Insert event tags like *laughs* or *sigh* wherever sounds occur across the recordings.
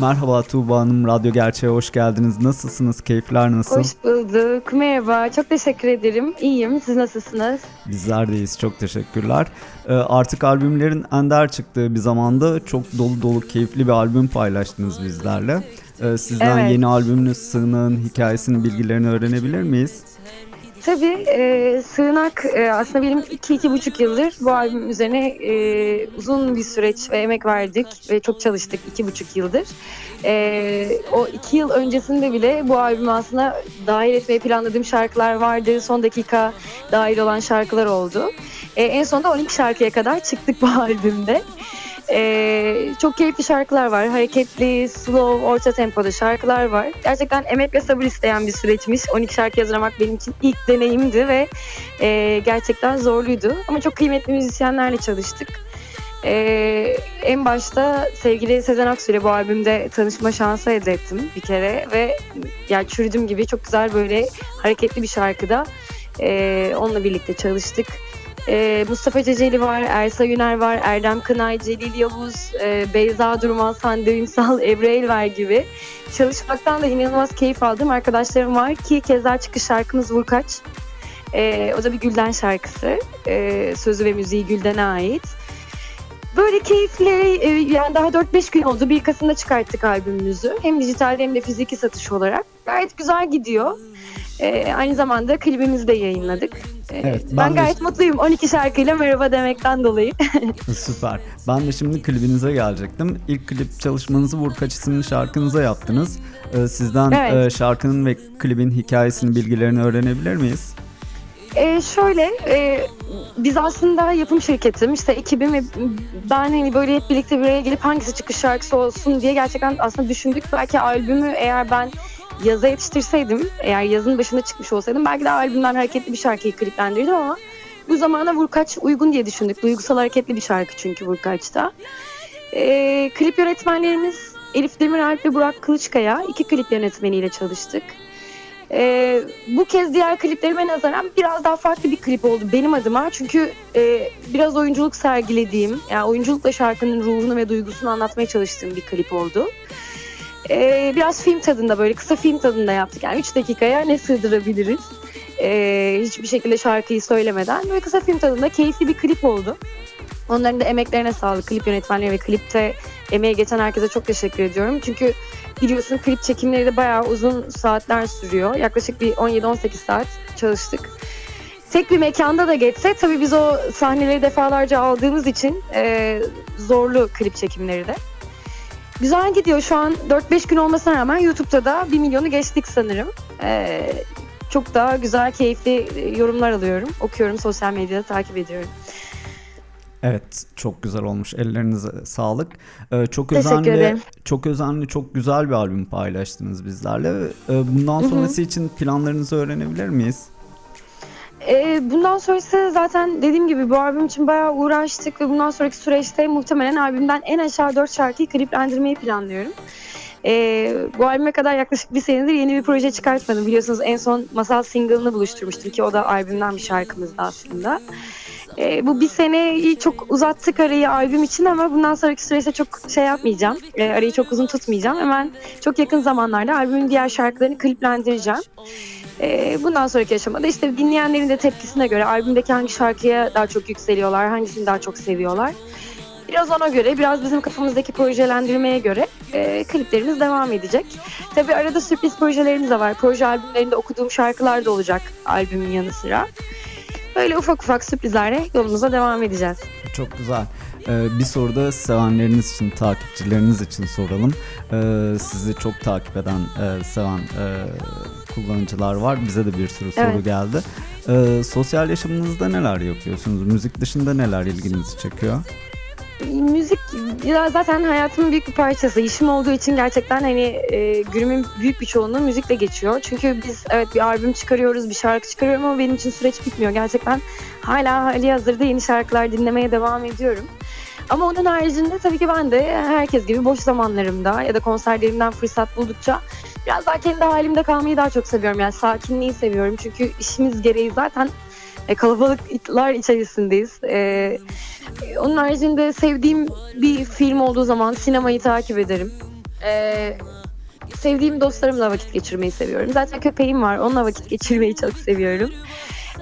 Merhaba Tuğba Hanım, Radyo Gerçeğe hoş geldiniz. Nasılsınız? Keyifler nasıl? Hoş bulduk. Merhaba. Çok teşekkür ederim. İyiyim. Siz nasılsınız? Bizler deyiz. Çok teşekkürler. Ee, artık albümlerin ender çıktığı bir zamanda çok dolu dolu keyifli bir albüm paylaştınız bizlerle. Ee, sizden evet. yeni albümünüz Sığınağın hikayesinin bilgilerini öğrenebilir miyiz? Tabii e, Sığınak e, aslında benim iki iki buçuk yıldır bu albüm üzerine e, uzun bir süreç ve emek verdik ve çok çalıştık iki buçuk yıldır. E, o iki yıl öncesinde bile bu albüm aslında dahil etmeyi planladığım şarkılar vardı. Son dakika dahil olan şarkılar oldu. E, en sonunda 12 şarkıya kadar çıktık bu *laughs* albümde. Ee, çok keyifli şarkılar var. Hareketli, slow, orta tempoda şarkılar var. Gerçekten emek ve sabır isteyen bir süreçmiş. 12 şarkı hazırlamak benim için ilk deneyimdi ve e, gerçekten zorluydu. Ama çok kıymetli müzisyenlerle çalıştık. Ee, en başta sevgili Sezen Aksu ile bu albümde tanışma şansı elde ettim bir kere ve yani çürüdüm gibi çok güzel böyle hareketli bir şarkıda e, onunla birlikte çalıştık. Ee, Mustafa Ceceli var, Ersa Yüner var, Erdem Kınay, Celil Yavuz, e, Beyza Durmaz, Hande Ünsal, *laughs* Ebru Elver gibi çalışmaktan da inanılmaz keyif aldığım arkadaşlarım var ki keza çıkış şarkımız Vurkaç. E, o da bir Gülden şarkısı. E, sözü ve müziği Gülden'e ait. Böyle keyifli, e, yani daha 4-5 gün oldu. Bir Kasım'da çıkarttık albümümüzü. Hem dijital hem de fiziki satış olarak. Gayet güzel gidiyor. E, aynı zamanda klibimizi de yayınladık. E, evet, ben, ben gayet de... mutluyum 12 şarkıyla merhaba demekten dolayı. *laughs* Süper. Ben de şimdi klibinize gelecektim. İlk klip çalışmanızı Vurkaç isimli şarkınıza yaptınız. E, sizden evet. e, şarkının ve klibin hikayesini, bilgilerini öğrenebilir miyiz? Ee, şöyle e, biz aslında yapım şirketim işte ekibim ve ben hani böyle hep birlikte bir araya gelip hangisi çıkış şarkısı olsun diye gerçekten aslında düşündük. Belki albümü eğer ben yaza yetiştirseydim, eğer yazın başında çıkmış olsaydım belki de albümden hareketli bir şarkıyı kliplendirdim ama bu zamana Vurkaç uygun diye düşündük. Duygusal hareketli bir şarkı çünkü Vurkaç'ta. Ee, klip yönetmenlerimiz Elif Demiralp ve Burak Kılıçkaya iki klip yönetmeniyle çalıştık. Ee, bu kez diğer kliplerime nazaran biraz daha farklı bir klip oldu benim adıma. Çünkü e, biraz oyunculuk sergilediğim, yani oyunculukla şarkının ruhunu ve duygusunu anlatmaya çalıştığım bir klip oldu. Ee, biraz film tadında böyle kısa film tadında yaptık. Yani 3 dakikaya ne sığdırabiliriz? Ee, hiçbir şekilde şarkıyı söylemeden. Böyle kısa film tadında keyifli bir klip oldu. Onların da emeklerine sağlık. Klip yönetmenleri ve klipte emeği geçen herkese çok teşekkür ediyorum. Çünkü biliyorsun klip çekimleri de bayağı uzun saatler sürüyor. Yaklaşık bir 17-18 saat çalıştık. Tek bir mekanda da geçse tabii biz o sahneleri defalarca aldığımız için e, zorlu klip çekimleri de. Güzel gidiyor şu an 4-5 gün olmasına rağmen YouTube'da da 1 milyonu geçtik sanırım. Ee, çok daha güzel, keyifli yorumlar alıyorum. Okuyorum, sosyal medyada takip ediyorum. Evet çok güzel olmuş. Ellerinize sağlık. Ee, çok özenli, çok özenli, çok güzel bir albüm paylaştınız bizlerle. Ee, bundan sonrası Hı-hı. için planlarınızı öğrenebilir miyiz? Ee, bundan sonrası zaten dediğim gibi bu albüm için bayağı uğraştık ve bundan sonraki süreçte muhtemelen albümden en aşağı 4 şarkıyı kliplendirmeyi planlıyorum. Ee, bu albüme kadar yaklaşık bir senedir yeni bir proje çıkartmadım. Biliyorsunuz en son Masal single'ını buluşturmuştum ki o da albümden bir şarkımızdı aslında. Ee, bu bir seneyi çok uzattık arayı albüm için ama bundan sonraki süreçte çok şey yapmayacağım. Ee, arayı çok uzun tutmayacağım. Hemen çok yakın zamanlarda albümün diğer şarkılarını kliplendireceğim. E, bundan sonraki aşamada işte dinleyenlerin de tepkisine göre albümdeki hangi şarkıya daha çok yükseliyorlar, hangisini daha çok seviyorlar. Biraz ona göre, biraz bizim kafamızdaki projelendirmeye göre e, kliplerimiz devam edecek. Tabii arada sürpriz projelerimiz de var. Proje albümlerinde okuduğum şarkılar da olacak albümün yanı sıra. Böyle ufak ufak sürprizlerle yolumuza devam edeceğiz. Çok güzel. Ee, bir soru da sevenleriniz için, takipçileriniz için soralım. Ee, sizi çok takip eden, e, seven e, kullanıcılar var. Bize de bir sürü soru evet. geldi. Ee, sosyal yaşamınızda neler yapıyorsunuz? Müzik dışında neler ilginizi çekiyor? müzik zaten hayatımın büyük bir parçası. İşim olduğu için gerçekten hani e, günümün büyük bir çoğunluğu müzikle geçiyor. Çünkü biz evet bir albüm çıkarıyoruz, bir şarkı çıkarıyorum ama benim için süreç bitmiyor. Gerçekten hala hali hazırda yeni şarkılar dinlemeye devam ediyorum. Ama onun haricinde tabii ki ben de herkes gibi boş zamanlarımda ya da konserlerimden fırsat buldukça biraz daha kendi halimde kalmayı daha çok seviyorum. Yani sakinliği seviyorum. Çünkü işimiz gereği zaten e, kalabalıklar içerisindeyiz. E, onun haricinde sevdiğim bir film olduğu zaman sinemayı takip ederim. E, sevdiğim dostlarımla vakit geçirmeyi seviyorum. Zaten köpeğim var. Onunla vakit geçirmeyi çok seviyorum.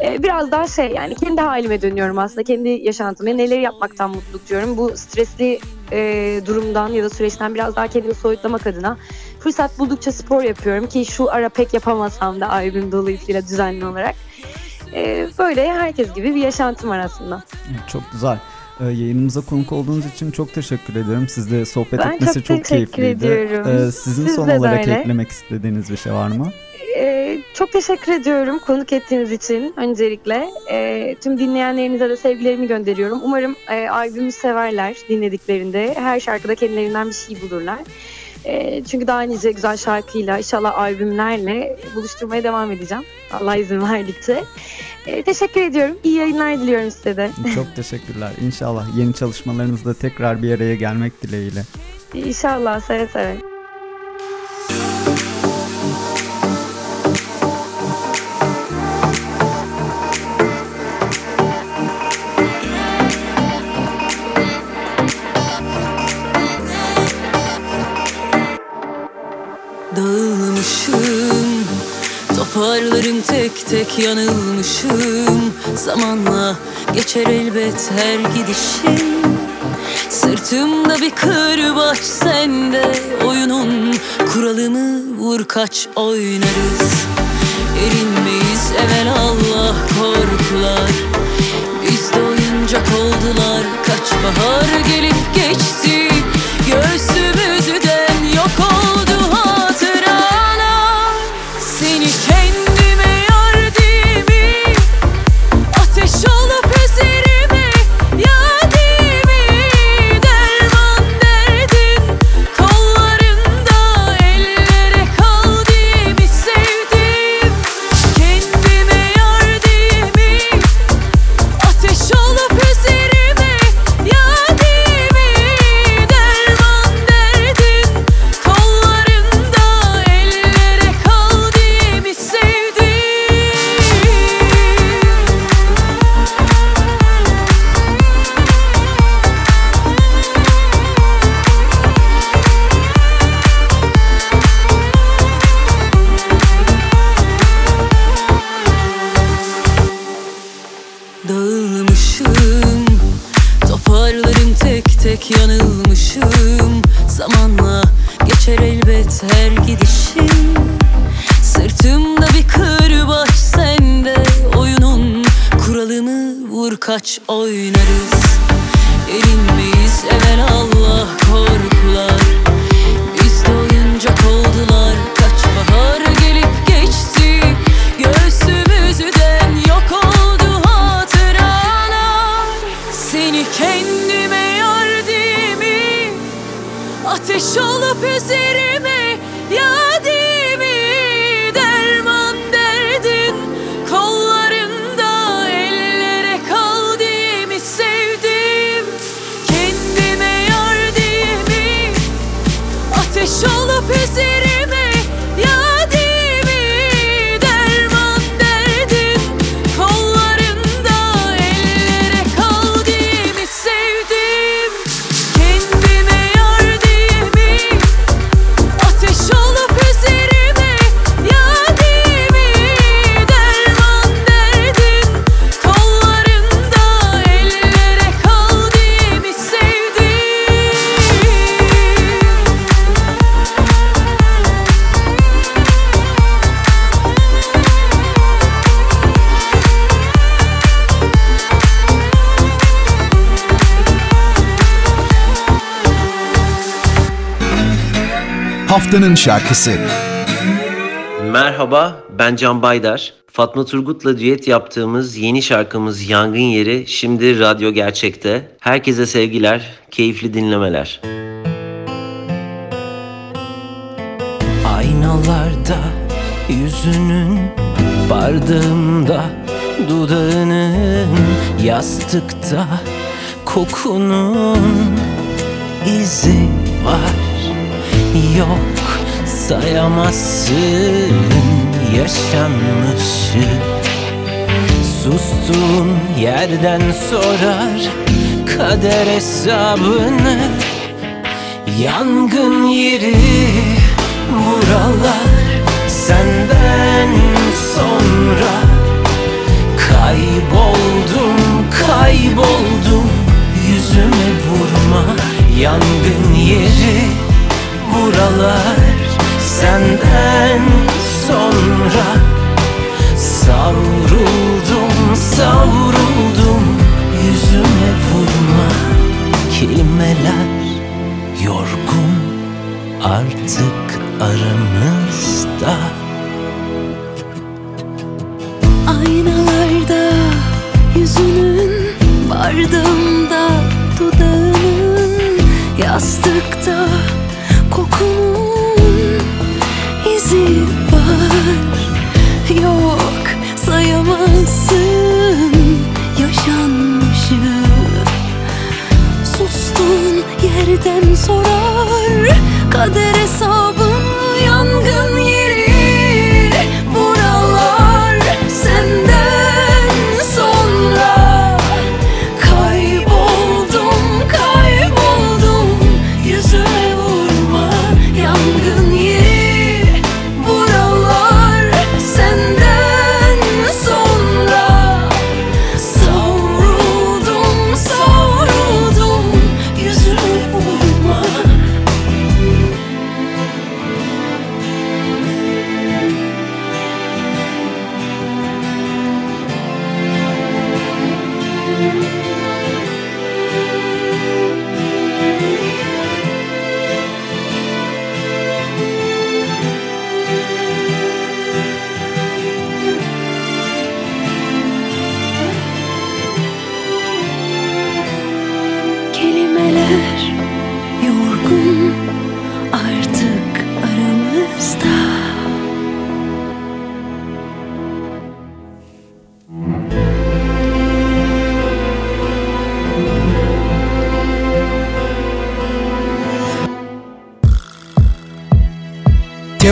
Ee, biraz daha şey yani kendi halime dönüyorum aslında. Kendi yaşantıma neler yapmaktan mutluluk diyorum. Bu stresli e, durumdan ya da süreçten biraz daha kendimi soyutlamak adına fırsat buldukça spor yapıyorum ki şu ara pek yapamasam da albüm dolayısıyla düzenli olarak. Ee, böyle herkes gibi bir yaşantım var aslında. Çok güzel. Ee, yayınımıza konuk olduğunuz için çok teşekkür ederim. Sizle sohbet ben etmesi çok, çok keyifliydi. Ediyorum. Ee, sizin Siz son olarak öyle. eklemek istediğiniz bir şey var mı? Çok teşekkür ediyorum konuk ettiğiniz için öncelikle. Ee, tüm dinleyenlerinize de sevgilerimi gönderiyorum. Umarım e, albümü severler dinlediklerinde. Her şarkıda kendilerinden bir şey bulurlar. E, çünkü daha nice güzel şarkıyla, inşallah albümlerle buluşturmaya devam edeceğim. Allah izin verdikçe. E, teşekkür ediyorum. İyi yayınlar diliyorum size de. *laughs* Çok teşekkürler. İnşallah yeni çalışmalarınızda tekrar bir araya gelmek dileğiyle. İnşallah seve seve. Tek yanılmışım. Zamanla geçer elbet her gidişim. Sırtımda bir kırbaç sende. Oyunun kuralını vur kaç oynarız. Erinmeyiz evvel Allah korkular. Bizde oyuncak oldular. Kaç bahar gelip geçti kaç Haftanın şarkısı. Merhaba, ben Can Baydar. Fatma Turgut'la düet yaptığımız yeni şarkımız Yangın Yeri şimdi Radyo Gerçek'te. Herkese sevgiler, keyifli dinlemeler. Aynalarda yüzünün, bardağımda dudağının, yastıkta kokunun izi var. Yok. Sayamazsın yaşanmışı Sustuğun yerden sorar kader hesabını. Yangın yeri buralar senden sonra artık aramızda Aynalarda yüzünün Bardağımda dudağının Yastıkta kokunun izi var. Yok sayamazsın